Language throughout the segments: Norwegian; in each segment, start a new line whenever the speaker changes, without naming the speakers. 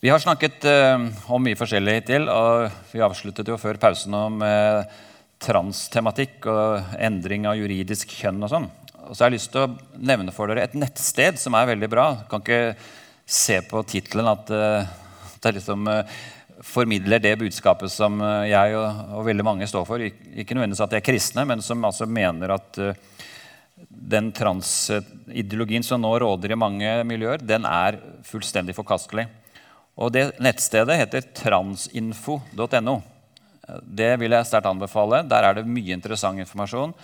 Vi har snakket uh, om mye forskjellig hittil. og Vi avsluttet jo før pausen om transtematikk og endring av juridisk kjønn. og sånn. Og så har jeg lyst til å nevne for dere et nettsted som er veldig bra. Du kan ikke se på tittelen at uh, det liksom formidler det budskapet som jeg og, og, veldig mange står for. Ikke nødvendigvis at de er kristne, men som altså mener at den transideologien som nå råder i mange miljøer, den er fullstendig forkastelig. Og det Nettstedet heter transinfo.no. Det vil jeg sterkt anbefale. Der er det mye interessant informasjon.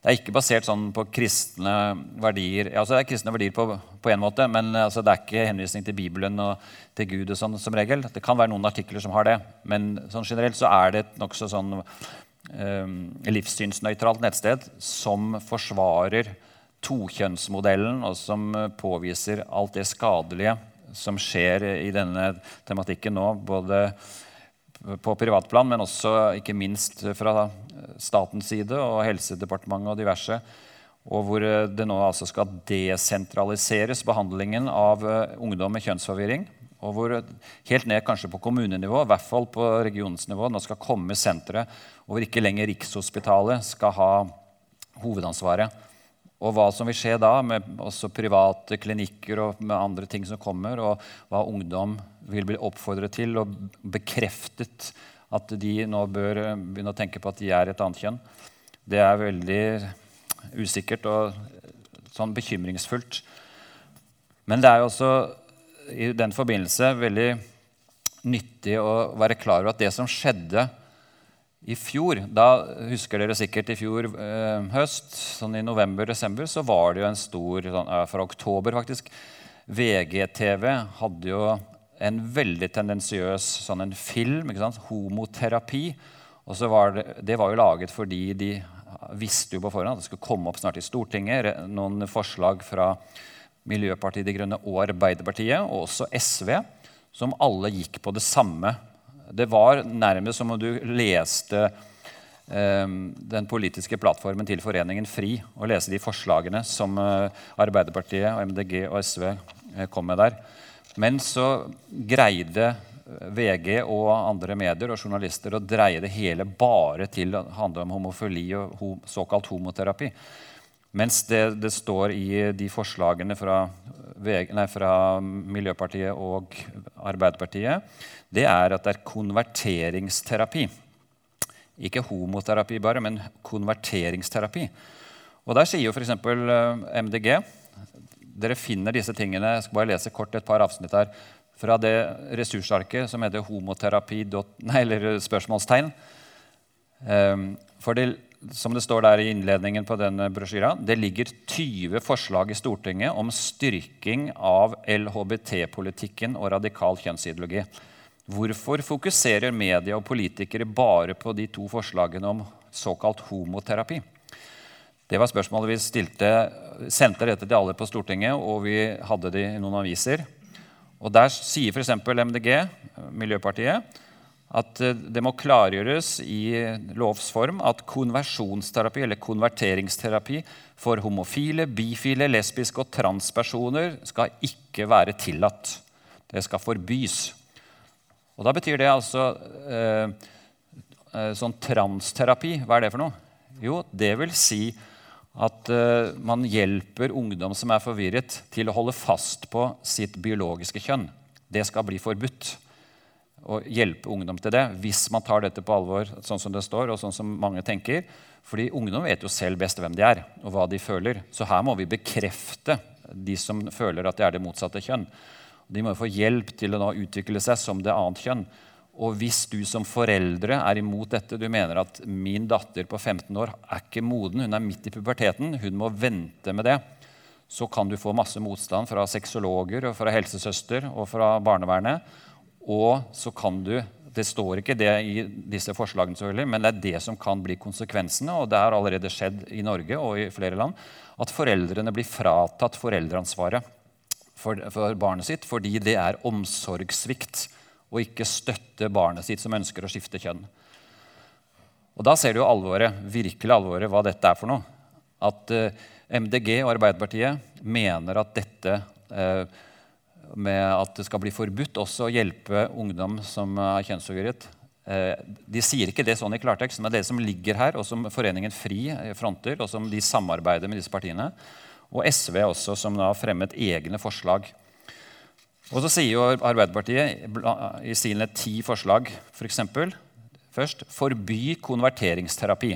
Det er ikke basert sånn på kristne verdier. Altså det er kristne verdier på, på en måte, men altså det er ikke henvisning til Bibelen og til Gud. og sånn som regel. Det kan være noen artikler som har det, men sånn generelt så er det et nokså sånn eh, livssynsnøytralt nettsted som forsvarer tokjønnsmodellen, og som påviser alt det skadelige som skjer i denne tematikken nå, både på privatplan, men også ikke minst fra statens side og Helsedepartementet og diverse. Og hvor det nå altså skal desentraliseres behandlingen av eh, ungdom med kjønnsforvirring. Og hvor helt ned kanskje på kommunenivå, i hvert fall på regionsnivå, nå skal komme senteret, og hvor ikke lenger Rikshospitalet skal ha hovedansvaret. Og hva som vil skje da med også private klinikker og med andre ting som kommer, og hva ungdom vil bli oppfordret til og bekreftet at de nå bør begynne å tenke på at de er et annet kjønn, det er veldig usikkert og sånn bekymringsfullt. Men det er jo også i den forbindelse veldig nyttig å være klar over at det som skjedde i fjor, da husker dere sikkert i fjor eh, høst, sånn i november-desember, så var det jo en stor sånn, Fra oktober, faktisk. VGTV hadde jo en veldig tendensiøs sånn en film. ikke sant? Homoterapi. Og så var det, det var jo laget fordi de visste jo på forhånd at det skulle komme opp snart i Stortinget noen forslag fra Miljøpartiet De Grønne og Arbeiderpartiet, og også SV, som alle gikk på det samme det var nærmest som om du leste eh, den politiske plattformen til Foreningen FRI og lese de forslagene som eh, Arbeiderpartiet, og MDG og SV eh, kom med der. Men så greide VG og andre medier og journalister å dreie det hele bare til å handle om homofili og såkalt homoterapi. Mens det, det står i de forslagene fra, nei, fra Miljøpartiet og Arbeiderpartiet det er at det er konverteringsterapi. Ikke homoterapi bare, men konverteringsterapi. Og Der sier jo f.eks. Eh, MDG Dere finner disse tingene jeg skal bare lese kort et par avsnitt her, fra det ressursarket som heter homoterapi... Nei, eller spørsmålstegn. Ehm, for det, som det står der i innledningen på denne brosjyra, det ligger 20 forslag i Stortinget om styrking av LHBT-politikken og radikal kjønnsideologi. Hvorfor fokuserer media og politikere bare på de to forslagene om såkalt homoterapi? Det var spørsmålet vi stilte, sendte dette til alle på Stortinget, og vi hadde det i noen aviser. Og Der sier f.eks. MDG, Miljøpartiet, at eh, det må klargjøres i lovs form at konversjonsterapi eller konverteringsterapi for homofile, bifile, lesbiske og transpersoner skal ikke være tillatt. Det skal forbys. Og Da betyr det altså eh, eh, sånn transterapi. Hva er det for noe? Jo, det vil si at eh, man hjelper ungdom som er forvirret, til å holde fast på sitt biologiske kjønn. Det skal bli forbudt å hjelpe ungdom til det hvis man tar dette på alvor, sånn som det står, og sånn som mange tenker. Fordi ungdom vet jo selv best hvem de er, og hva de føler. Så her må vi bekrefte de som føler at de er det motsatte kjønn. De må få hjelp til å utvikle seg som det annet kjønn. Og hvis du som foreldre er imot dette, du mener at min datter på 15 år er ikke moden, hun er midt i puberteten, hun må vente med det, så kan du få masse motstand fra sexologer og fra helsesøster og fra barnevernet. Og så kan du Det står ikke det i disse forslagene, selvfølgelig, men det er det som kan bli konsekvensene, og det har allerede skjedd i Norge og i flere land, at foreldrene blir fratatt foreldreansvaret for, for barnet sitt fordi det er omsorgssvikt å ikke støtte barnet sitt som ønsker å skifte kjønn. Og Da ser du alvoret, virkelig alvoret, hva dette er for noe. At eh, MDG og Arbeiderpartiet mener at dette eh, med at det skal bli forbudt også å hjelpe ungdom som er kjønnsforvirret. Eh, de sier ikke det sånn i klartekst, men det som ligger her, og som Foreningen FRI fronter, og som de samarbeider med disse partiene. Og SV også, som da har fremmet egne forslag. Og så sier jo Arbeiderpartiet i sine ti forslag f.eks. For først forby konverteringsterapi.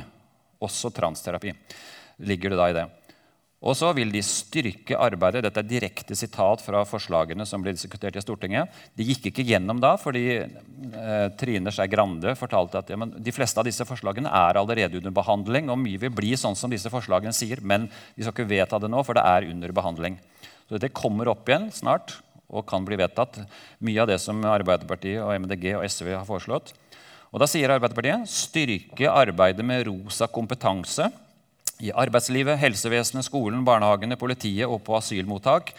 Også transterapi. Ligger det da i det. Og så vil de styrke arbeidet. Dette er direkte sitat fra forslagene som ble diskutert i Stortinget. De gikk ikke gjennom da, fordi eh, Trine Skei Grande fortalte at ja, de fleste av disse forslagene er allerede under behandling. og Mye vil bli sånn som disse forslagene sier, men vi skal ikke vedta det nå, for det er under behandling. Så dette kommer opp igjen snart og kan bli vedtatt. Mye av det som Arbeiderpartiet, og MDG og SV har foreslått. Og Da sier Arbeiderpartiet styrke arbeidet med rosa kompetanse i arbeidslivet, helsevesenet, skolen, barnehagene, politiet og på asylmottak,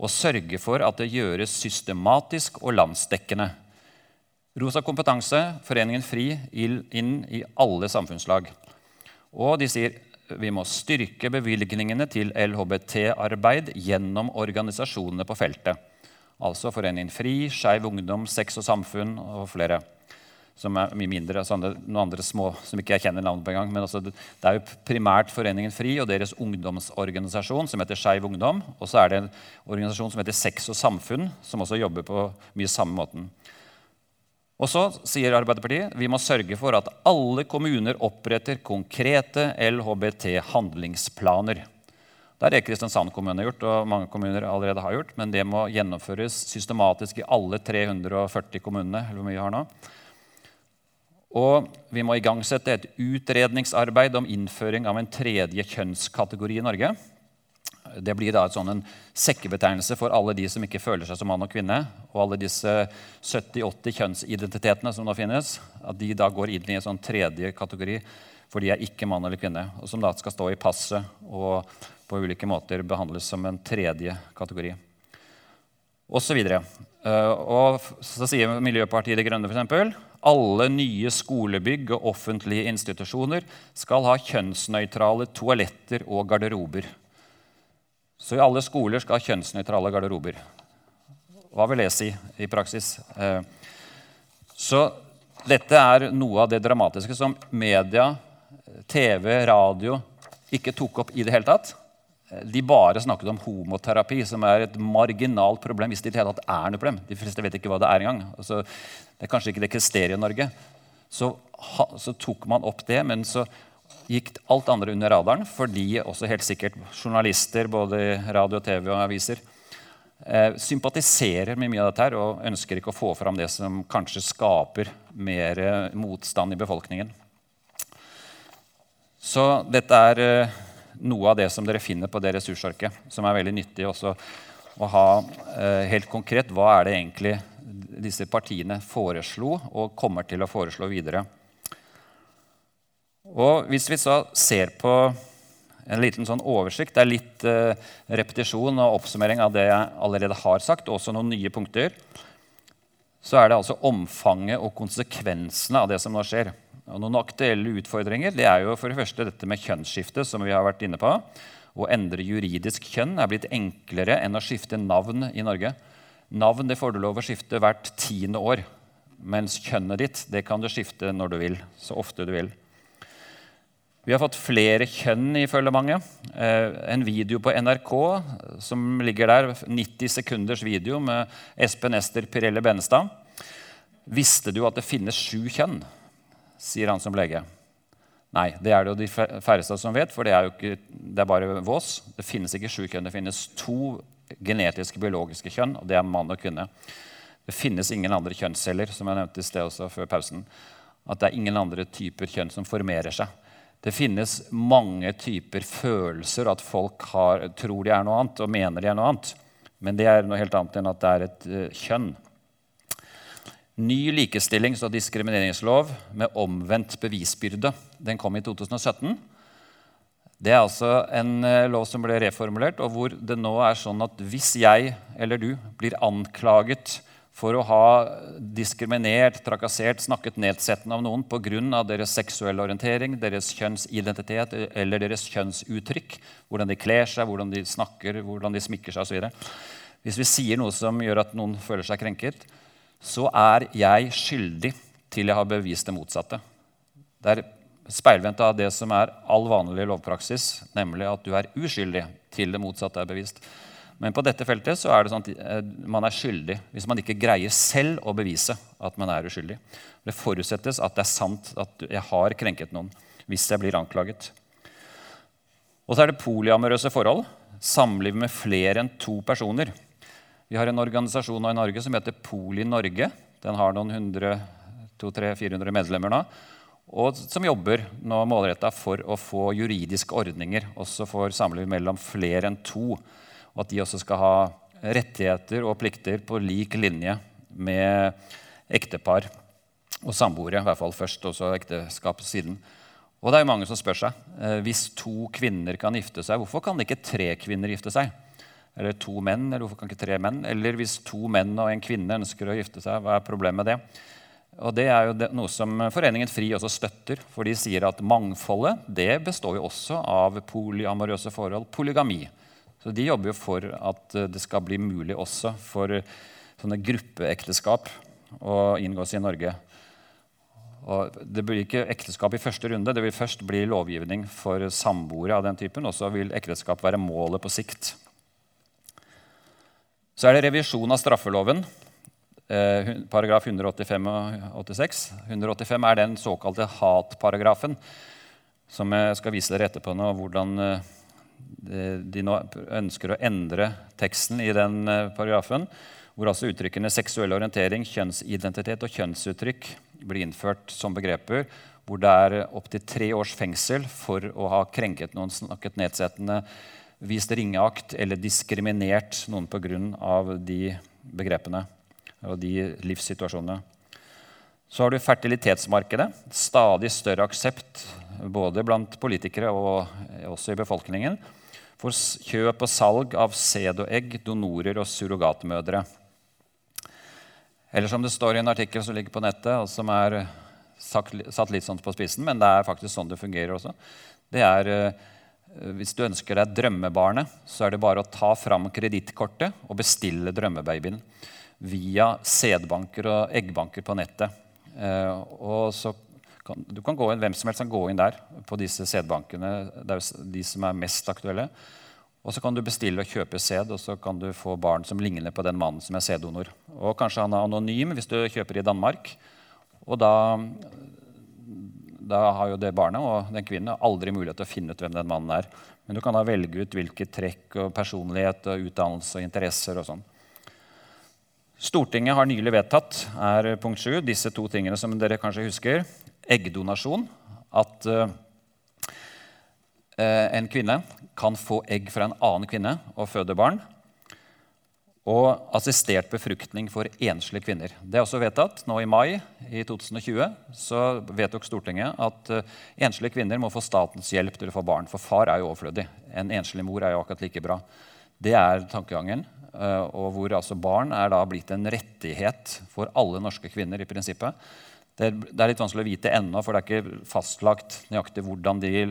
og sørge for at det gjøres systematisk og landsdekkende. Rosa kompetanse, Foreningen FRI, inn i alle samfunnslag. Og de sier vi må styrke bevilgningene til LHBT-arbeid gjennom organisasjonene på feltet. Altså Foreningen FRI, Skeiv Ungdom, Sex og Samfunn og flere som er mye mindre. Sånne, noen andre små som ikke jeg kjenner navnet på engang. Men altså, det er jo primært Foreningen FRI og deres ungdomsorganisasjon som heter Skeiv Ungdom. Og så er det en organisasjon som heter Sex og Samfunn, som også jobber på mye samme måten. Og så sier Arbeiderpartiet vi må sørge for at alle kommuner oppretter konkrete LHBT-handlingsplaner. Det er det Kristiansand kommune gjort, og mange kommuner allerede har gjort, men det må gjennomføres systematisk i alle 340 kommunene. eller hvor mye vi har nå. Og vi må igangsette et utredningsarbeid om innføring av en tredje kjønnskategori i Norge. Det blir da sånn en sekkebetegnelse for alle de som ikke føler seg som mann og kvinne. Og alle disse 70-80 kjønnsidentitetene som nå finnes, at de da går inn i en sånn tredje kategori, for de er ikke mann eller kvinne. Og som da skal stå i passet og på ulike måter behandles som en tredje kategori. Og så videre. Eh, og så sier Miljøpartiet De Grønne f.eks alle nye skolebygg og offentlige institusjoner skal ha kjønnsnøytrale toaletter og garderober. Så i alle skoler skal ha kjønnsnøytrale garderober. Hva vil det si i praksis? Eh, så dette er noe av det dramatiske som media, TV, radio ikke tok opp i det hele tatt. De bare snakket om homoterapi, som er et marginalt problem. hvis det er noe problem. De fleste vet ikke hva det er engang. Altså, det er kanskje ikke det eksisterer i Norge. Så, så, tok man opp det, men så gikk alt andre under radaren fordi også helt sikkert journalister både radio, TV og aviser eh, sympatiserer med mye av dette her, og ønsker ikke å få fram det som kanskje skaper mer eh, motstand i befolkningen. Så dette er eh, noe av det som dere finner på det ressursarket, som er veldig nyttig også å ha eh, helt konkret. Hva er det egentlig disse partiene foreslo og kommer til å foreslå videre. Og Hvis vi så ser på en liten sånn oversikt, det er litt eh, repetisjon og oppsummering av det jeg allerede har sagt, og også noen nye punkter, så er det altså omfanget og konsekvensene av det som nå skjer. Og noen aktuelle utfordringer det er jo for det første dette med kjønnsskifte, som vi har vært inne på. Å endre juridisk kjønn er blitt enklere enn å skifte navn i Norge. Navn det får du lov å skifte hvert tiende år. Mens kjønnet ditt det kan du skifte når du vil. Så ofte du vil. Vi har fått flere kjønn, ifølge mange. Eh, en video på NRK som ligger der, 90 sekunders video med Espen Ester Pirelle Benestad. Visste du at det finnes sju kjønn? Sier han som lege. Nei, det er det jo de færreste som vet, for det er jo ikke, det er bare vås. Det finnes ikke sju kjønn. Det finnes to genetiske, biologiske kjønn, og det er mann og kvinne. Det finnes ingen andre kjønnsceller, som jeg nevnte i sted også før pausen. At det er ingen andre typer kjønn som formerer seg. Det finnes mange typer følelser, at folk har, tror de er noe annet og mener de er noe annet. Men det er noe helt annet enn at det er et uh, kjønn. Ny likestillings- og diskrimineringslov med omvendt bevisbyrde. Den kom i 2017. Det er altså en eh, lov som ble reformulert, og hvor det nå er sånn at hvis jeg eller du blir anklaget for å ha diskriminert, trakassert, snakket nedsettende om noen pga. deres seksuelle orientering, deres kjønnsidentitet eller deres kjønnsuttrykk, hvordan de kler seg, hvordan de snakker, hvordan de smikker seg osv. Hvis vi sier noe som gjør at noen føler seg krenket, så er jeg skyldig til jeg har bevist det motsatte. Det er speilvendt av det som er all vanlig lovpraksis, nemlig at du er uskyldig til det motsatte er bevist. Men på dette feltet så er det sånn at eh, man er skyldig hvis man ikke greier selv å bevise at man er uskyldig. Det forutsettes at det er sant at jeg har krenket noen hvis jeg blir anklaget. Og så er det polyamorøse forhold. Samliv med flere enn to personer. Vi har en organisasjon nå i Norge som heter Poli Norge. Den har noen 100, 200-400 medlemmer nå. Og som jobber nå målretta for å få juridiske ordninger også for samliv mellom flere enn to og at de også skal ha rettigheter og plikter på lik linje med ektepar og samboere. I hvert fall først, og så ekteskap siden. Og det er jo mange som spør seg eh, hvis to kvinner kan gifte seg, hvorfor kan ikke tre kvinner gifte seg? Eller to menn, eller hvorfor kan ikke tre menn? Eller hvis to menn og en kvinne ønsker å gifte seg, hva er problemet med det? Og Det er jo noe som Foreningen FRI også støtter. For de sier at mangfoldet det består jo også av polyamorøse forhold, polygami. Så de jobber jo for at det skal bli mulig også for sånne gruppeekteskap å inngås i Norge. Og det blir ikke ekteskap i første runde. Det vil først bli lovgivning for samboere av den typen, og så vil ekteskap være målet på sikt. Så er det revisjon av straffeloven, eh, paragraf 185 og 86. 185 er den såkalte hatparagrafen, som jeg skal vise dere etterpå nå hvordan de nå ønsker å endre teksten i den eh, paragrafen, hvor altså uttrykkene seksuell orientering, kjønnsidentitet og kjønnsuttrykk blir innført som begreper, hvor det er opptil tre års fengsel for å ha krenket noen, snakket nedsettende, vist ringeakt eller diskriminert noen pga. de begrepene og de livssituasjonene. Så har du fertilitetsmarkedet. Stadig større aksept både blant politikere og også i befolkningen for kjøp og salg av sæd og egg, donorer og surrogatmødre. Eller som det står i en artikkel som ligger på nettet, og som er satt litt sånn på spissen, men det er faktisk sånn det fungerer også. Det er eh, Hvis du ønsker deg drømmebarnet, så er det bare å ta fram kredittkortet og bestille drømmebabyen via sædbanker og eggbanker på nettet. Eh, og så kan, du kan gå inn, Hvem som helst kan gå inn der på disse sædbankene. Det er de som er mest aktuelle. Og så kan du bestille og kjøpe sæd, og så kan du få barn som ligner på den mannen som er sæddonor. Og kanskje han er anonym hvis du kjøper i Danmark. Og da, da har jo det barnet og den kvinnen aldri mulighet til å finne ut hvem den mannen er. Men du kan da velge ut hvilke trekk og personlighet og utdannelse og interesser og sånn. Stortinget har nylig vedtatt er punkt 7, disse to tingene som dere kanskje husker eggdonasjon. At uh, en kvinne kan få egg fra en annen kvinne og føde barn. Og assistert befruktning for enslige kvinner. Det er også vedtatt. Nå i mai i 2020 så vedtok Stortinget at uh, enslige kvinner må få statens hjelp til å få barn. For far er jo overflødig. En enslig mor er jo akkurat like bra. Det er tankegangen. Uh, og hvor altså barn er da blitt en rettighet for alle norske kvinner i prinsippet. Det er litt vanskelig å vite ennå, for det er ikke fastlagt nøyaktig hvordan de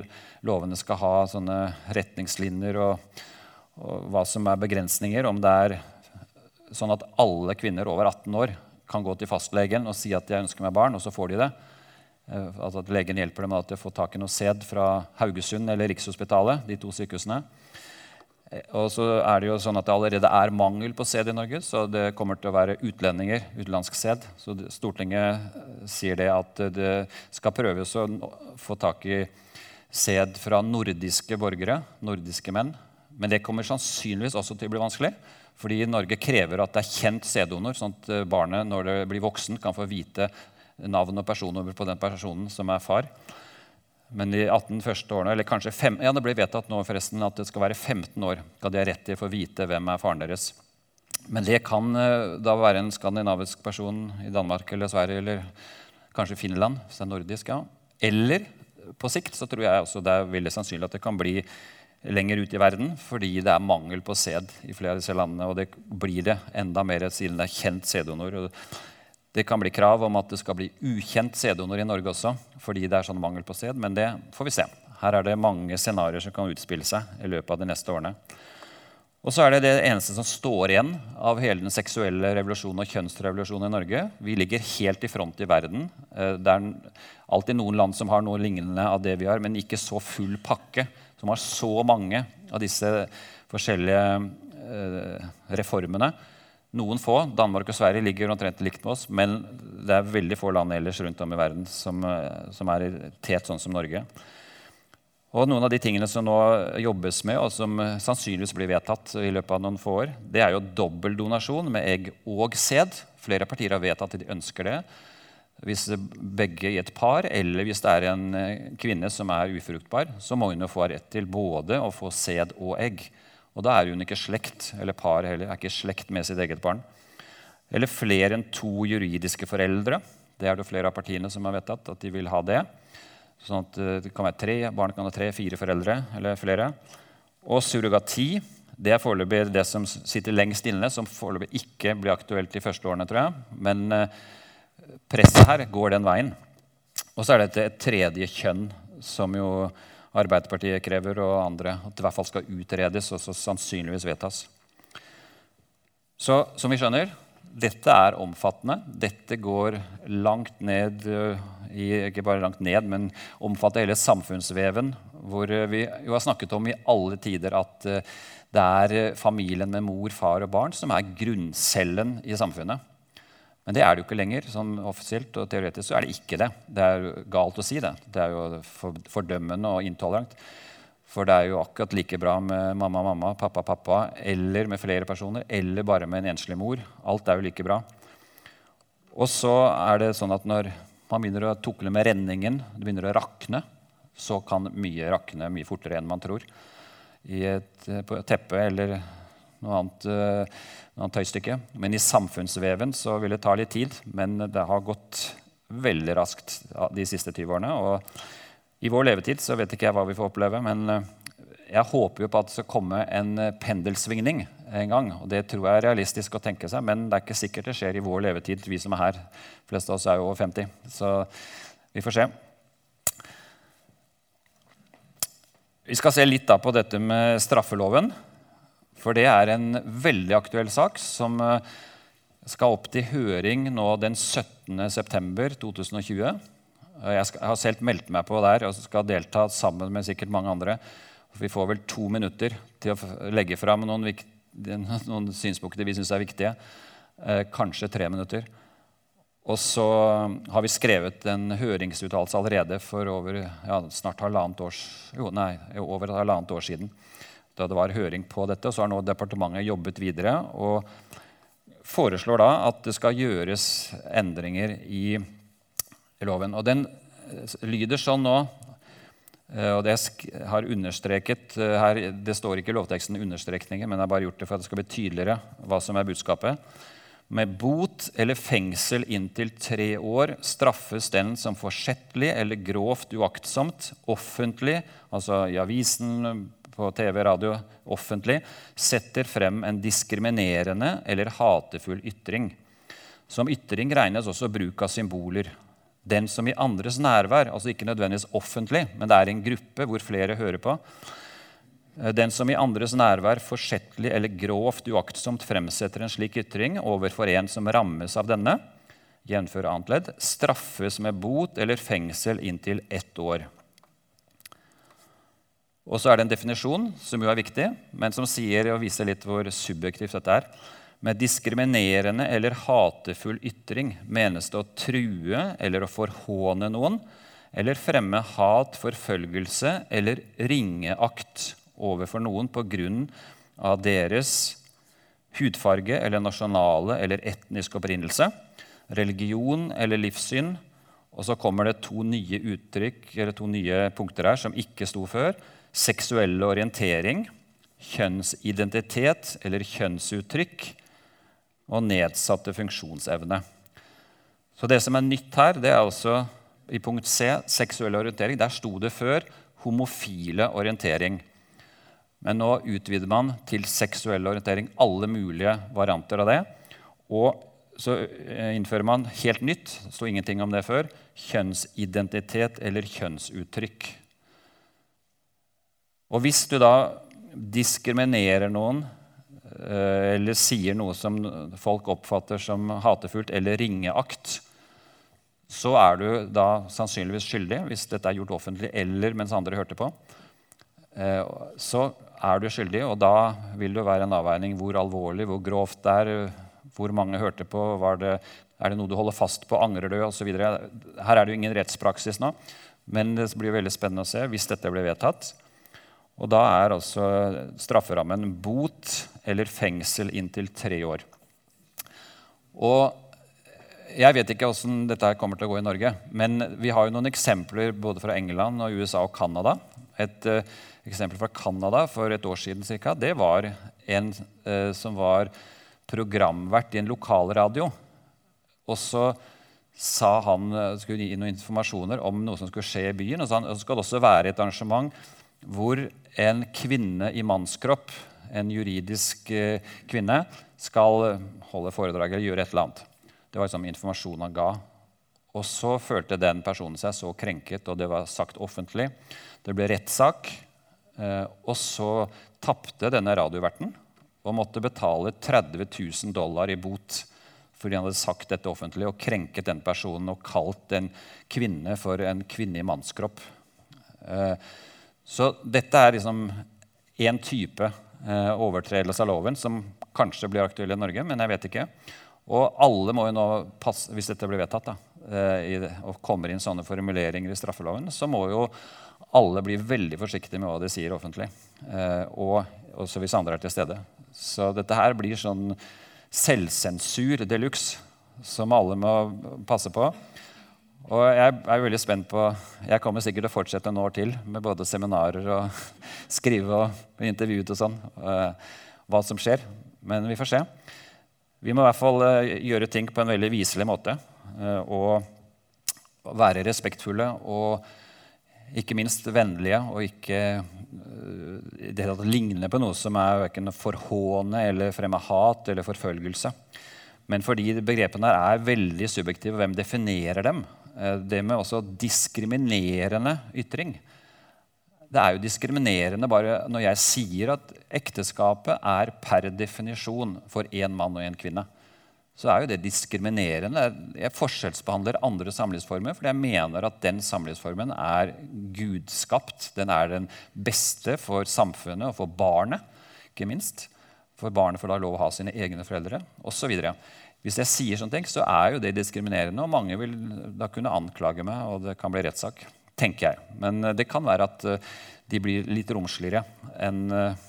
lovene skal ha sånne retningslinjer, og, og, hva som er begrensninger. Om det er sånn at alle kvinner over 18 år kan gå til fastlegen og si at de ønsker meg barn, og så får de det. Eh, altså at Legen hjelper dem med å få tak i noe sæd fra Haugesund eller Rikshospitalet. de to sykehusene. Og så er det jo sånn at det allerede er mangel på sæd i Norge, så det kommer til å være utlendinger, utenlandsk sæd. Så Stortinget eh, sier det at det skal prøves å få tak i sæd fra nordiske borgere, nordiske menn. Men det kommer sannsynligvis også til å bli vanskelig. Fordi Norge krever at det er kjent sæddonor, sånn at eh, barnet når det blir voksen, kan få vite navn og personnummer på den personen som er far. Men de 18 første årene, eller kanskje fem, ja, det ble vedtatt nå forresten at det skal være 15 år skal de ha rett til å få vite hvem er faren deres. Men det kan eh, da være en skandinavisk person i Danmark eller Sverige eller kanskje Finland. hvis det er nordisk, ja. Eller på sikt så tror jeg også det er veldig sannsynlig at det kan bli lenger ut i verden fordi det er mangel på sæd i flere av disse landene. Og det blir det enda mer siden det er kjent sæddonor. Det kan bli krav om at det skal bli ukjent sæddonor i Norge også, fordi det er sånn mangel på sæd, men det får vi se. Her er det mange scenarioer som kan utspille seg i løpet av de neste årene. Og så er det det eneste som står igjen av hele den seksuelle revolusjonen og kjønnsrevolusjonen i Norge. Vi ligger helt i front i verden. Eh, det er alltid noen land som har noe lignende av det vi har, men ikke så full pakke, som har så mange av disse forskjellige eh, reformene. Noen få. Danmark og Sverige ligger omtrent likt med oss, men det er veldig få land ellers rundt om i verden som, eh, som er tet sånn som Norge. Og Noen av de tingene som nå jobbes med, og som sannsynligvis blir vedtatt i løpet av noen få år, det er jo dobbeldonasjon med egg og sæd. Flere partier har vedtatt at de ønsker det. Hvis begge i et par, eller hvis det er en eh, kvinne som er ufruktbar, så må hun jo få rett til både å få sæd og egg. Og da er hun ikke slekt, eller par heller, er ikke slekt med sitt eget barn. Eller flere enn to juridiske foreldre. Det er det flere av partiene som har vedtatt at de vil ha det. Sånn at eh, det kan være tre, Barn kan ha tre, fire foreldre eller flere. Og surrogati det er foreløpig det som sitter lengst inne, som foreløpig ikke blir aktuelt de første årene. tror jeg. Men eh, presset her går den veien. Og så er det et tredje kjønn, som jo Arbeiderpartiet krever, og andre at det i hvert fall skal utredes og så sannsynligvis vedtas. Så som vi skjønner, dette er omfattende. Dette går langt ned Ikke bare langt ned, men omfatter hele samfunnsveven. Hvor vi jo har snakket om i alle tider at eh, det er familien med mor, far og barn som er grunncellen i samfunnet. Men det er det jo ikke lenger. sånn Offisielt og teoretisk så er det ikke det. Det er galt å si det. Det er jo fordømmende og intolerant. For det er jo akkurat like bra med mamma, mamma, pappa, pappa, eller med flere personer, eller bare med en enslig mor. Alt er jo like bra. Og så er det sånn at når man begynner å tukle med renningen, det begynner å rakne, så kan mye rakne mye fortere enn man tror. I et, teppe eller noe annet, eh, noe annet tøystykke. Men i samfunnsveven så vil det ta litt tid. Men det har gått veldig raskt de siste 20 årene. og i vår levetid så vet ikke jeg hva vi får oppleve, men eh, jeg håper jo på at det skal komme en eh, pendelsvingning en gang. og Det tror jeg er realistisk å tenke seg, men det er ikke sikkert det skjer i vår levetid. Vi som er her, de fleste av oss er jo over 50. Så vi får se. Vi skal se litt på dette med straffeloven. For det er en veldig aktuell sak som eh, skal opp til høring nå den 17.9.2020. Jeg har selv meldt meg på der og skal delta sammen med sikkert mange andre. Vi får vel to minutter til å legge fram noen, noen synspunkter vi syns er viktige. Eh, kanskje tre minutter. Og så har vi skrevet en høringsuttalelse allerede for over ja, snart halvannet år, jo, nei, over halvannet år siden. Da det var høring på dette. Så har nå departementet jobbet videre og foreslår da at det skal gjøres endringer i i loven. Og den eh, lyder sånn nå eh, og det har understreket eh, her, Det står ikke i lovteksten understrekninger, men jeg har bare gjort det for at det skal bli tydeligere hva som er budskapet. Med bot eller fengsel inntil tre år straffes den som forsettlig eller grovt uaktsomt offentlig, altså i avisen, på TV, radio, offentlig, setter frem en diskriminerende eller hatefull ytring. Som ytring regnes også bruk av symboler. Den som i andres nærvær, altså ikke nødvendigvis offentlig, men det er en gruppe hvor flere hører på, eh, den som i andres nærvær forsettlig eller grovt uaktsomt fremsetter en slik ytring overfor en som rammes av denne, jf. annet ledd, straffes med bot eller fengsel inntil ett år. Og så er det en definisjon som jo er viktig, men som sier og viser litt hvor subjektivt dette er. Med diskriminerende eller hatefull ytring menes det å true eller å forhåne noen eller fremme hat, forfølgelse eller ringeakt overfor noen på grunn av deres hudfarge eller nasjonale eller etnisk opprinnelse, religion eller livssyn. Og så kommer det to nye uttrykk, eller to nye punkter her som ikke sto før. Seksuell orientering, kjønnsidentitet eller kjønnsuttrykk og nedsatte funksjonsevne. Så Det som er nytt her, det er altså i punkt C seksuell orientering. Der sto det før homofile orientering. Men nå utvider man til seksuell orientering. Alle mulige varianter av det. Og så eh, innfører man helt nytt, det sto ingenting om det før, kjønnsidentitet eller kjønnsuttrykk. Og hvis du da diskriminerer noen eh, eller sier noe som folk oppfatter som hatefullt eller ringeakt, så er du da sannsynligvis skyldig hvis dette er gjort offentlig eller mens andre hørte på. Eh, så er du skyldig, og da vil det være en avveining hvor alvorlig, hvor grovt det er, hvor mange hørte på, det, er det noe du holder fast på, angrer du osv. Her er det jo ingen rettspraksis nå, men det blir veldig spennende å se hvis dette blir vedtatt. Og da er altså strafferammen bot eller fengsel inntil tre år. Og jeg vet ikke hvordan dette kommer til å gå i Norge, men vi har jo noen eksempler både fra England, og USA og Canada. Et uh, eksempel fra Canada for et år siden cirka, det var en uh, som var programvert i en lokalradio. Og så sa han uh, skulle gi noen informasjoner om noe som skulle skje i byen. Og så skal det også være et arrangement hvor en kvinne i mannskropp, en juridisk eh, kvinne, skal holde foredrag eller gjøre et eller annet. Det var liksom informasjon han ga. Og så følte den personen seg så krenket, og det var sagt offentlig. Det ble rettssak. Eh, og så tapte denne radioverten og måtte betale 30 000 dollar i bot fordi han hadde sagt dette offentlig og krenket den personen og kalt en kvinne for en kvinne i mannskropp. Så dette er liksom én type eh, overtredelse av loven som kanskje blir aktuell i Norge, men jeg vet ikke. Og alle må jo nå passe, hvis dette blir vedtatt, da, eh, i, og kommer inn sånne formuleringer i straffeloven, så må jo alle bli veldig forsiktige med hva de sier offentlig. Eh, og også hvis andre er til stede. Så dette her blir sånn selvsensur de luxe som alle må passe på. Og jeg er veldig spent på Jeg kommer sikkert til å fortsette noen år til med både seminarer og skrive og intervjue og sånn. Uh, hva som skjer. Men vi får se. Vi må i hvert fall uh, gjøre ting på en veldig viselig måte. Uh, og være respektfulle og ikke minst vennlige og ikke det at ligne på noe som er verken forhåne eller fremme hat eller forfølgelse. Men fordi begrepene her er veldig subjektive, hvem definerer dem? Eh, det med også diskriminerende ytring. Det er jo diskriminerende bare når jeg sier at ekteskapet er per definisjon for én mann og én kvinne. Så er jo det diskriminerende. Jeg forskjellsbehandler andre samlivsformer fordi jeg mener at den samlivsformen er gudskapt. Den er den beste for samfunnet og for barnet, ikke minst. For barnet får da lov å ha sine egne foreldre osv. Hvis jeg sier sånne ting, så er jo det diskriminerende, og mange vil da kunne anklage meg, og det kan bli rettssak. tenker jeg. Men eh, det kan være at eh, de blir litt romsligere enn eh,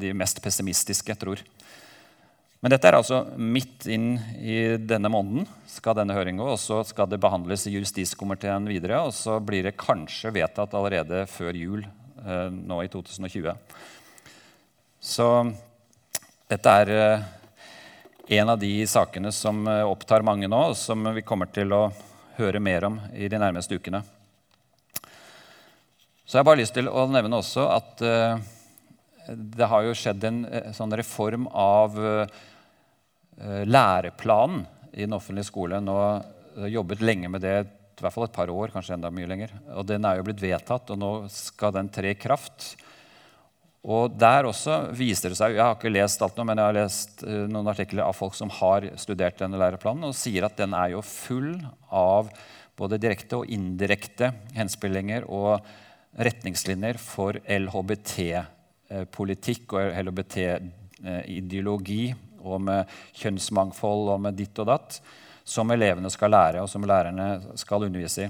de mest pessimistiske tror. Men dette er altså midt inn i denne måneden skal denne høringen gå. Og så skal det behandles i justiskomiteen videre, og så blir det kanskje vedtatt allerede før jul nå i 2020. Så dette er en av de sakene som eh, opptar mange nå, og som vi kommer til å høre mer om i de nærmeste ukene. Så jeg har bare lyst til å nevne også at uh, det har jo skjedd en uh, sånn reform av læreplanen i den offentlige skolen. Og jobbet lenge med det, i hvert fall et par år, kanskje enda mye lenger. Og den er jo blitt vedtatt, og nå skal den tre i kraft. Og der også viser det seg Jeg har ikke lest alt nå, men jeg har lest uh, noen artikler av folk som har studert denne læreplanen, og sier at den er jo full av både direkte og indirekte henspillinger og retningslinjer for LHBT-politikk og LHBT-ideologi, og med kjønnsmangfold og med ditt og datt, som elevene skal lære, og som lærerne skal undervise i.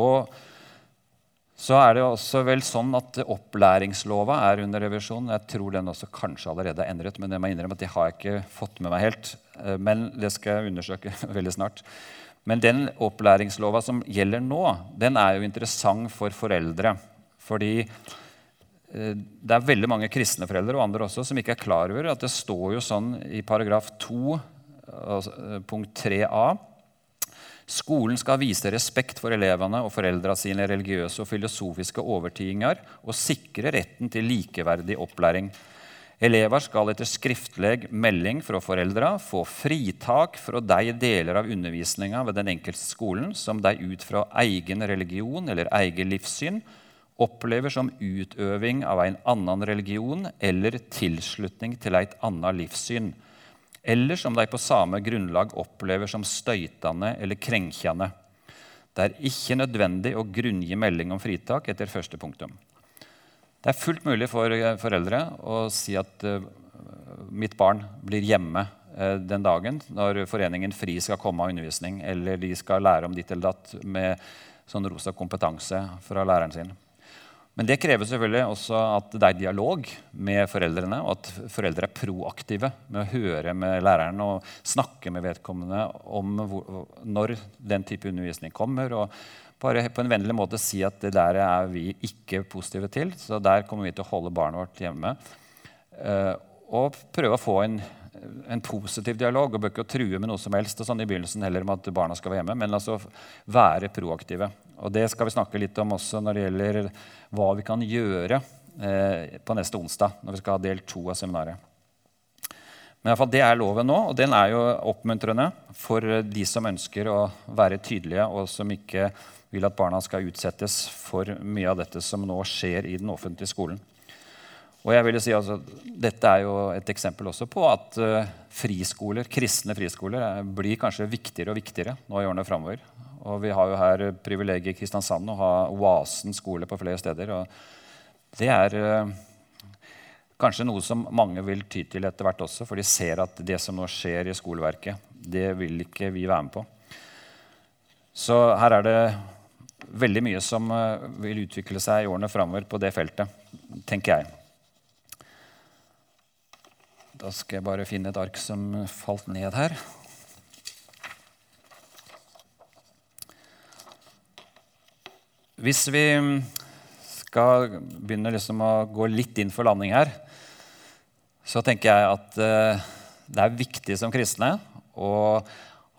Og så er det også vel sånn at Opplæringslova er under revisjon. Jeg tror den også kanskje allerede er endret, men det må innrømme at det har jeg ikke fått med meg helt. Eh, men det skal jeg undersøke veldig snart. Men den opplæringslova som gjelder nå, den er jo interessant for foreldre. Fordi eh, det er veldig mange kristne foreldre og andre også som ikke er klar over at det står jo sånn i paragraf 2 eh, punkt 3a Skolen skal vise respekt for elevene og foreldra sine religiøse og filosofiske overtidinger og sikre retten til likeverdig opplæring. Elever skal etter skriftlig melding fra foreldra få fritak fra de deler av undervisninga ved den enkelte skolen som de ut fra egen religion eller egen livssyn opplever som utøving av en annen religion eller tilslutning til et annet livssyn, eller som de på samme grunnlag opplever som støytende eller krenkende. Det er ikke nødvendig å grunngi melding om fritak etter første punktum. Det er fullt mulig for eh, foreldre å si at uh, mitt barn blir hjemme uh, den dagen når Foreningen FRI skal komme av undervisning, eller de skal lære om ditt eller datt med sånn rosa kompetanse fra læreren sin. Men det krever selvfølgelig også at det er dialog med foreldrene, og at foreldre er proaktive med å høre med læreren og snakke med vedkommende om hvor, når den type undervisning kommer. og bare på en vennlig måte si at det der er vi ikke positive til. Så der kommer vi til å holde barnet vårt hjemme. Uh, og prøve å få en, en positiv dialog. og Bør ikke true med noe som helst og sånn i begynnelsen heller om at barna skal være hjemme, men altså være proaktive. Og Det skal vi snakke litt om også når det gjelder hva vi kan gjøre eh, på neste onsdag, når vi skal ha del to av seminaret. Men i fall, Det er loven nå, og den er jo oppmuntrende for de som ønsker å være tydelige, og som ikke vil at barna skal utsettes for mye av dette som nå skjer i den offentlige skolen. Og jeg vil si altså, Dette er jo et eksempel også på at uh, friskoler, kristne friskoler blir kanskje viktigere og viktigere nå i årene framover. Og vi har jo her privilegiet i Kristiansand å ha Oasen skole på flere steder. og Det er uh, kanskje noe som mange vil ty til etter hvert også, for de ser at det som nå skjer i skoleverket, det vil ikke vi være med på. Så her er det veldig mye som vil utvikle seg i årene framover på det feltet, tenker jeg. Da skal jeg bare finne et ark som falt ned her. Hvis vi skal begynne liksom å gå litt inn for landing her, så tenker jeg at uh, det er viktig som kristne å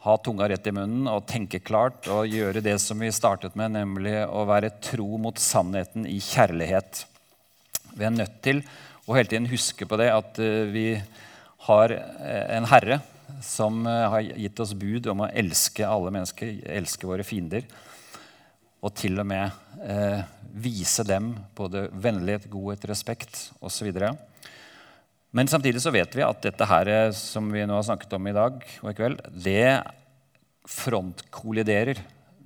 ha tunga rett i munnen og tenke klart og gjøre det som vi startet med, nemlig å være tro mot sannheten i kjærlighet. Vi er nødt til og hele tiden huske på det at uh, vi har uh, en herre som uh, har gitt oss bud om å elske alle mennesker, elske våre fiender. Og til og med vise dem både vennlighet, godhet, respekt osv. Men samtidig så vet vi at dette her, som vi nå har snakket om i dag og i kveld, det frontkolliderer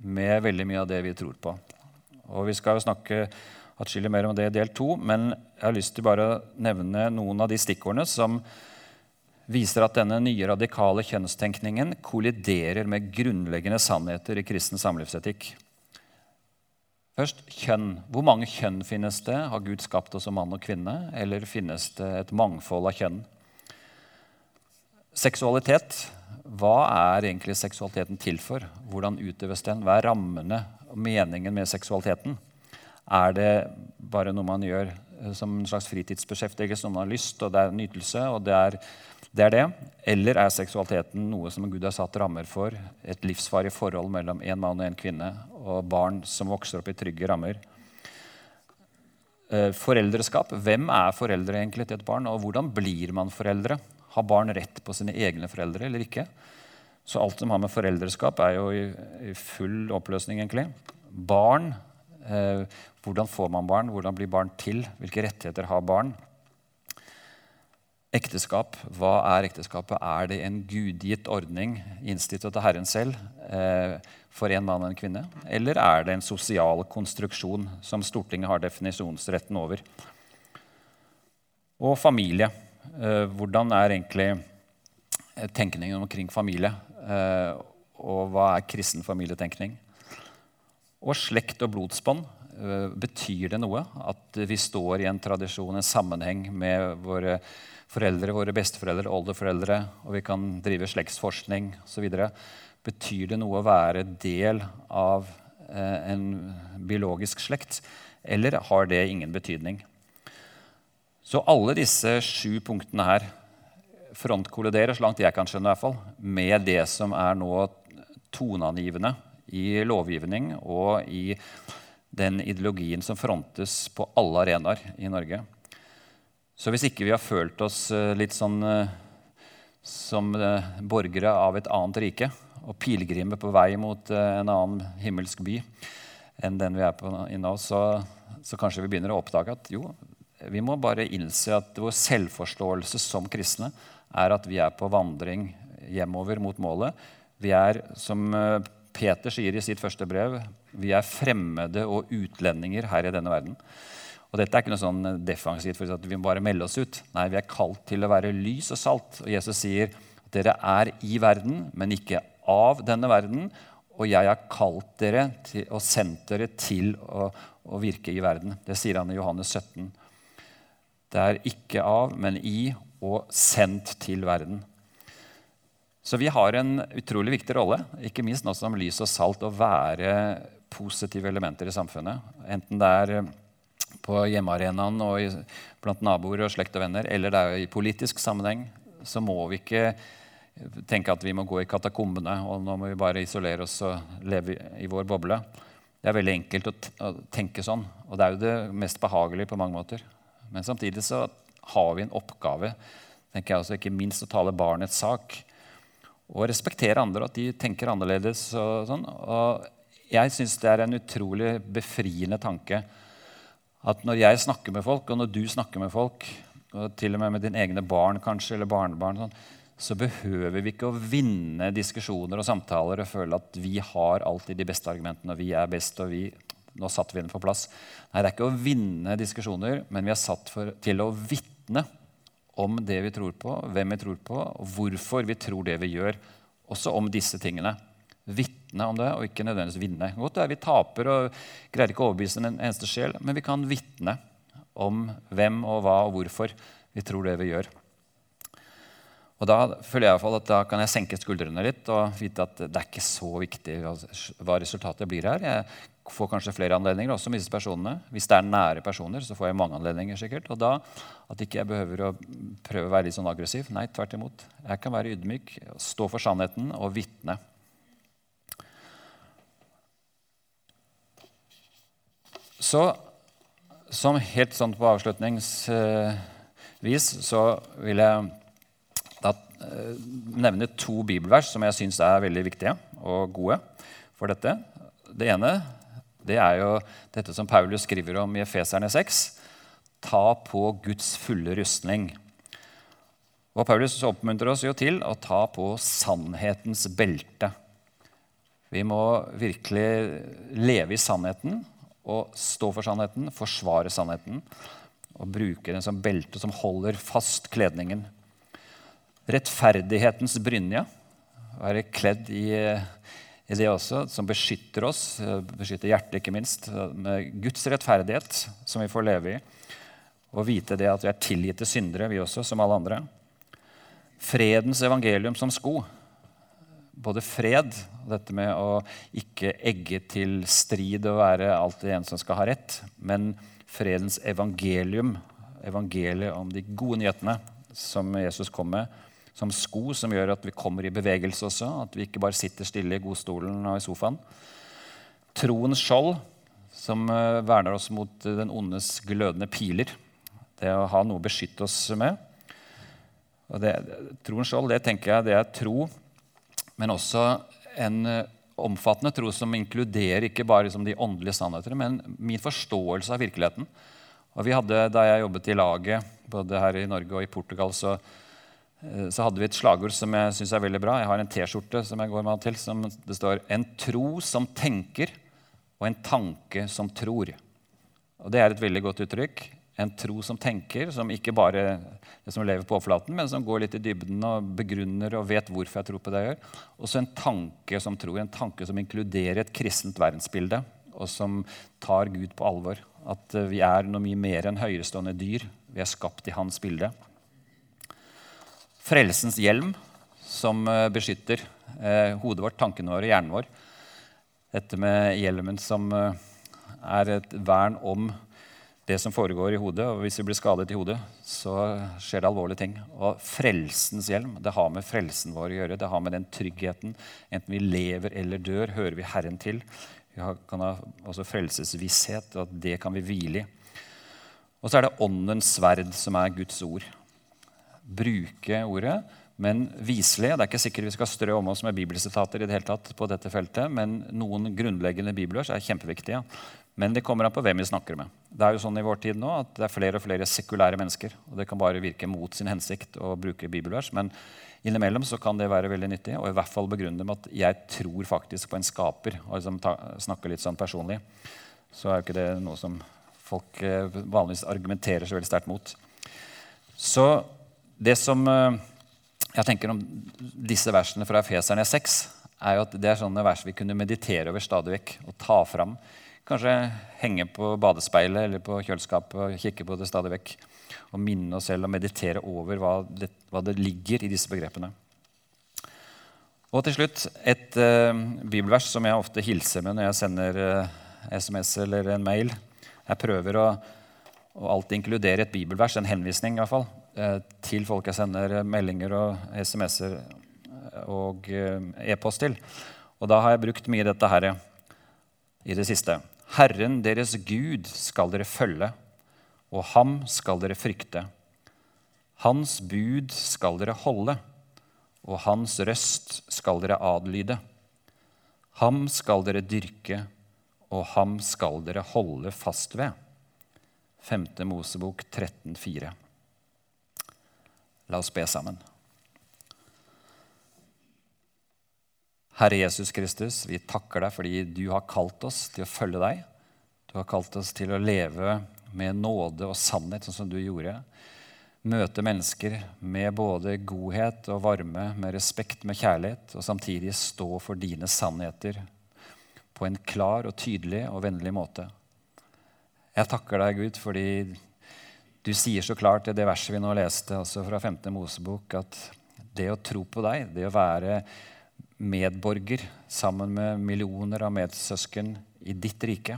med veldig mye av det vi tror på. Og vi skal jo snakke atskillig mer om det i del to. Men jeg har lyst til bare å nevne noen av de stikkordene som viser at denne nye radikale kjønnstenkningen kolliderer med grunnleggende sannheter i kristen samlivsetikk. Først kjønn. Hvor mange kjønn finnes det? Har Gud skapt oss som mann og kvinne? Eller finnes det et mangfold av kjønn? Seksualitet. Hva er egentlig seksualiteten til for? Hvordan utøves den? Hva er rammene og meningen med seksualiteten? Er det bare noe man gjør eh, som en slags fritidsbeskjeftigelse, noe man har lyst, og det er nytelse, og det er, det er det? Eller er seksualiteten noe som Gud har satt rammer for? Et livsvarig forhold mellom en mann og en kvinne, og barn som vokser opp i trygge rammer? Eh, foreldreskap. Hvem er foreldre egentlig til et barn, og hvordan blir man foreldre? Har barn rett på sine egne foreldre eller ikke? Så alt som har med foreldreskap, er jo i, full oppløsning, egentlig. Barn hvordan får man barn? Hvordan blir barn til? Hvilke rettigheter har barn? Ekteskap. Hva er ekteskapet? Er det en gudgitt ordning innstiftet av Herren selv eh, for en mann og en kvinne? Eller er det en sosial konstruksjon som Stortinget har definisjonsretten over? Og familie. Eh, hvordan er egentlig tenkningen omkring familie? Og hva er kristen familietenkning? Og slekt og blodsbånd. Eh, betyr det noe at vi står i en tradisjon, en sammenheng med våre foreldre, våre besteforeldre, oldeforeldre, og vi kan drive slektsforskning osv.? Betyr det noe å være del av eh, en biologisk slekt, eller har det ingen betydning? Så alle disse sju punktene her frontkolliderer, så langt jeg kan skjønne, i hvert fall, med det som er nå toneangivende i lovgivning og i den ideologien som frontes på alle arenaer i Norge. Så hvis ikke vi har følt oss eh, litt sånn eh, som eh, borgere av et annet rike og pilegrimer på vei mot en annen himmelsk by enn den vi er på nå, så, så kanskje vi begynner å oppdage at jo, vi må bare innse at vår selvforståelse som kristne er at vi er på vandring hjemover mot målet. Vi er, som Peter sier i sitt første brev, vi er fremmede og utlendinger her i denne verden. Og dette er ikke noe sånn defensivt for at vi må bare melde oss ut. Nei, vi er kalt til å være lys og salt. Og Jesus sier at dere er i verden, men ikke av denne verden. Og jeg har kalt dere til, og sendt dere til å, å virke i verden. Det sier han i Johannes 17. Det er ikke av, men i og sendt til verden. Så vi har en utrolig viktig rolle, ikke minst nå som lys og salt, å være positive elementer i samfunnet. Enten det er på hjemmearenaen og blant naboer og slekt og venner, eller det er i politisk sammenheng, så må vi ikke tenke at vi må gå i katakombene og nå må vi bare isolere oss og leve i vår boble. Det er veldig enkelt å tenke sånn, og det er jo det mest behagelige på mange måter. Men samtidig så har vi en oppgave, tenker jeg også, ikke minst å tale barnets sak. Og respektere andre, at de tenker annerledes. Og sånn. Og jeg syns det er en utrolig befriende tanke at når jeg snakker med folk, og når du snakker med folk, og til og med med dine egne barn kanskje, eller barnebarn, sånn, så behøver vi ikke å vinne diskusjoner og samtaler og føle at vi har alltid de beste argumentene, og vi er best, og vi nå satt vi den på plass. Nei, Det er ikke å vinne diskusjoner, men vi er satt for, til å vitne om det vi tror på, hvem vi tror på, og hvorfor vi tror det vi gjør. Også om disse tingene. Vitne om det, og ikke nødvendigvis vinne. Godt det er Vi taper og greier ikke å overbevise en eneste sjel, men vi kan vitne om hvem og hva og hvorfor vi tror det vi gjør. Og Da føler jeg i hvert fall at da kan jeg senke skuldrene litt og vite at det er ikke så viktig hva resultatet blir her. Jeg får kanskje flere anledninger også med disse personene. Hvis det er nære personer, så får jeg mange anledninger. sikkert. Og da at ikke jeg behøver å prøve å være litt sånn aggressiv. Nei, tvert imot. Jeg kan være ydmyk, stå for sannheten og vitne. Så som helt sånn på avslutningsvis så vil jeg da nevne to bibelvers som jeg syns er veldig viktige og gode for dette. Det ene det er jo dette som Paulus skriver om i Efeserne 6. Ta på Guds fulle rustning. Og Paulus oppmuntrer oss jo til å ta på sannhetens belte. Vi må virkelig leve i sannheten og stå for sannheten, forsvare sannheten. Og bruke den som belte som holder fast kledningen rettferdighetens brynje. Være kledd i, i, det også, som beskytter oss, beskytter hjertet ikke minst, med Guds rettferdighet, som vi får leve i. Og vite det at vi er tilgitte syndere, vi også, som alle andre. Fredens evangelium som sko. Både fred, dette med å ikke egge til strid og være alltid en som skal ha rett, men fredens evangelium, evangeliet om de gode nyhetene som Jesus kom med, som sko som gjør at vi kommer i bevegelse også. At vi ikke bare sitter stille i godstolen og i sofaen. Troens skjold, som eh, verner oss mot den ondes glødende piler. Det å ha noe å beskytte oss med. Og det, troens skjold, det tenker jeg det er tro, men også en eh, omfattende tro som inkluderer ikke bare liksom de åndelige sannheter, men min forståelse av virkeligheten. Og vi hadde, Da jeg jobbet i laget, både her i Norge og i Portugal, så Eh, så hadde vi et slagord som jeg syns er veldig bra. Jeg har en T-skjorte som jeg går med til, som det står 'En tro som tenker, og en tanke som tror'. Og Det er et veldig godt uttrykk. En tro som tenker, som ikke bare det som lever på overflaten, men som går litt i dybden og begrunner og vet hvorfor jeg tror på det jeg gjør. Og så en tanke som tror. En tanke som inkluderer et kristent verdensbilde, og som tar Gud på alvor. At eh, vi er noe mye mer enn høyerestående dyr. Vi er skapt i hans bilde frelsens hjelm som eh, beskytter eh, hodet vårt, tankene våre, hjernen vår. Dette med hjelmen som eh, er et vern om det som foregår i hodet. Og hvis vi blir skadet i hodet, så skjer det alvorlige ting. Og frelsens hjelm det har med frelsen vår å gjøre. Det har med den tryggheten. Enten vi lever eller dør, hører vi Herren til. Vi kan ha også frelsesvisshet, og at det kan vi hvile i. Og så er det åndens sverd, som er Guds ord bruke ordet, men viselig. Det er ikke sikkert vi skal strø om oss med bibelsitater i det hele tatt på dette feltet, men noen grunnleggende bibelvers er kjempeviktige. Men det kommer an på hvem vi snakker med. Det er jo sånn i vår tid nå at det er flere og flere sekulære mennesker. og Det kan bare virke mot sin hensikt å bruke bibelvers. Men innimellom så kan det være veldig nyttig, og i hvert fall begrunne med at jeg tror faktisk på en skaper. og liksom ta, snakker litt sånn personlig. Så er jo ikke det noe som folk eh, vanligvis argumenterer så veldig sterkt mot. Så det som eh, jeg tenker om disse versene fra Efeserne 6, er jo at det er sånne vers vi kunne meditere over stadig vekk og ta fram. Kanskje henge på badespeilet eller på kjøleskapet og kikke på det stadig vekk. Og minne oss selv og meditere over hva det, hva det ligger i disse begrepene. Og til slutt et uh, bibelvers som jeg ofte hilser med når jeg sender uh, eh, SMS eller en mail. Jeg prøver å, å alltid inkludere et bibelvers, en henvisning i hvert fall, til folk jeg sender meldinger og SMS-er og e-post til. Og da har jeg brukt mye dette her i det siste. Herren deres Gud skal dere følge, og ham skal dere frykte. Hans bud skal dere holde, og hans røst skal dere adlyde. Ham skal dere dyrke, og ham skal dere holde fast ved. 5. Mosebok 13, 13,4. La oss be sammen. Herre Jesus Kristus, vi takker deg fordi du har kalt oss til å følge deg. Du har kalt oss til å leve med nåde og sannhet, sånn som du gjorde. Møte mennesker med både godhet og varme, med respekt, med kjærlighet, og samtidig stå for dine sannheter på en klar og tydelig og vennlig måte. Jeg takker deg, Gud, fordi du sier så klart i det verset vi nå leste, også fra 5. Mosebok, at det å tro på deg, det å være medborger sammen med millioner av medsøsken i ditt rike.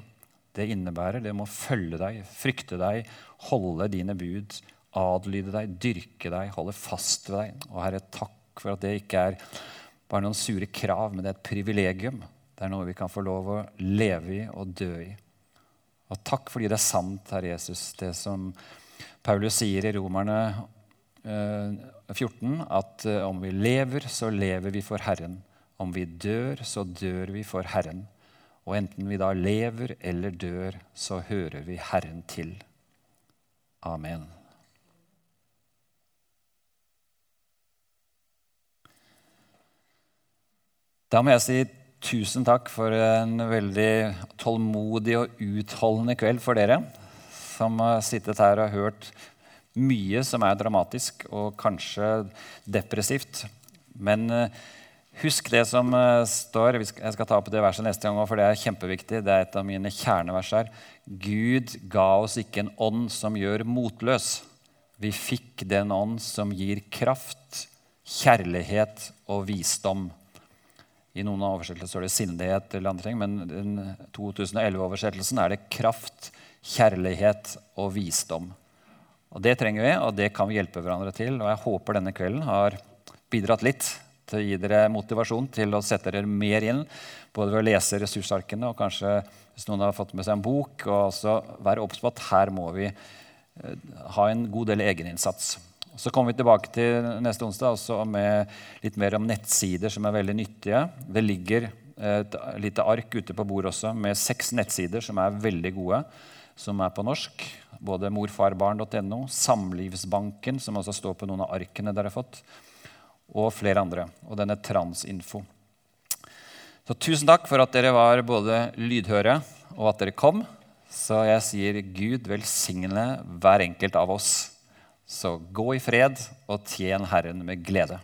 Det innebærer det må følge deg, frykte deg, holde dine bud, adlyde deg, dyrke deg, holde fast ved deg. Og Herre, takk for at det ikke er bare noen sure krav, men det er et privilegium. Det er noe vi kan få lov å leve i og dø i. Og takk fordi det er sant, Herre Jesus, det som Paulus sier i Romerne 14, eh, at eh, om vi lever, så lever vi for Herren. Om vi dør, så dør vi for Herren. Og enten vi da lever eller dør, så hører vi Herren til. Amen. Da må jeg si tusen takk for en veldig tålmodig og utholdende kveld for dere som har sittet her og hørt mye som er dramatisk og kanskje depressivt. Men eh, Husk det som eh, står. Jeg skal ta opp det verset neste gang, for det er kjempeviktig. Det er et av mine kjernevers her. Gud ga oss ikke en ånd som gjør motløs. Vi fikk den ånd som gir kraft, kjærlighet og visdom. I noen av oversettelsene står det sindighet, eller andre ting, men i 2011-oversettelsen er det kraft, kjærlighet og visdom. Og Det trenger vi, og det kan vi hjelpe hverandre til. Og jeg håper denne kvelden har bidratt litt til å gi dere motivasjon til å sette dere mer inn, både ved å lese ressursarkene og kanskje hvis noen har fått med seg en bok, og også være obs på at her må vi eh, ha en god del egeninnsats. Så kommer vi tilbake til neste onsdag også med litt mer om nettsider som er veldig nyttige. Det ligger et lite ark ute på bordet også med seks nettsider som er veldig gode, som er på norsk. Både morfarbarn.no, Samlivsbanken, som også står på noen av arkene dere har fått og flere andre. Og denne Transinfo. Så tusen takk for at dere var både lydhøre og at dere kom. Så jeg sier Gud velsigne hver enkelt av oss. Så gå i fred og tjen Herren med glede.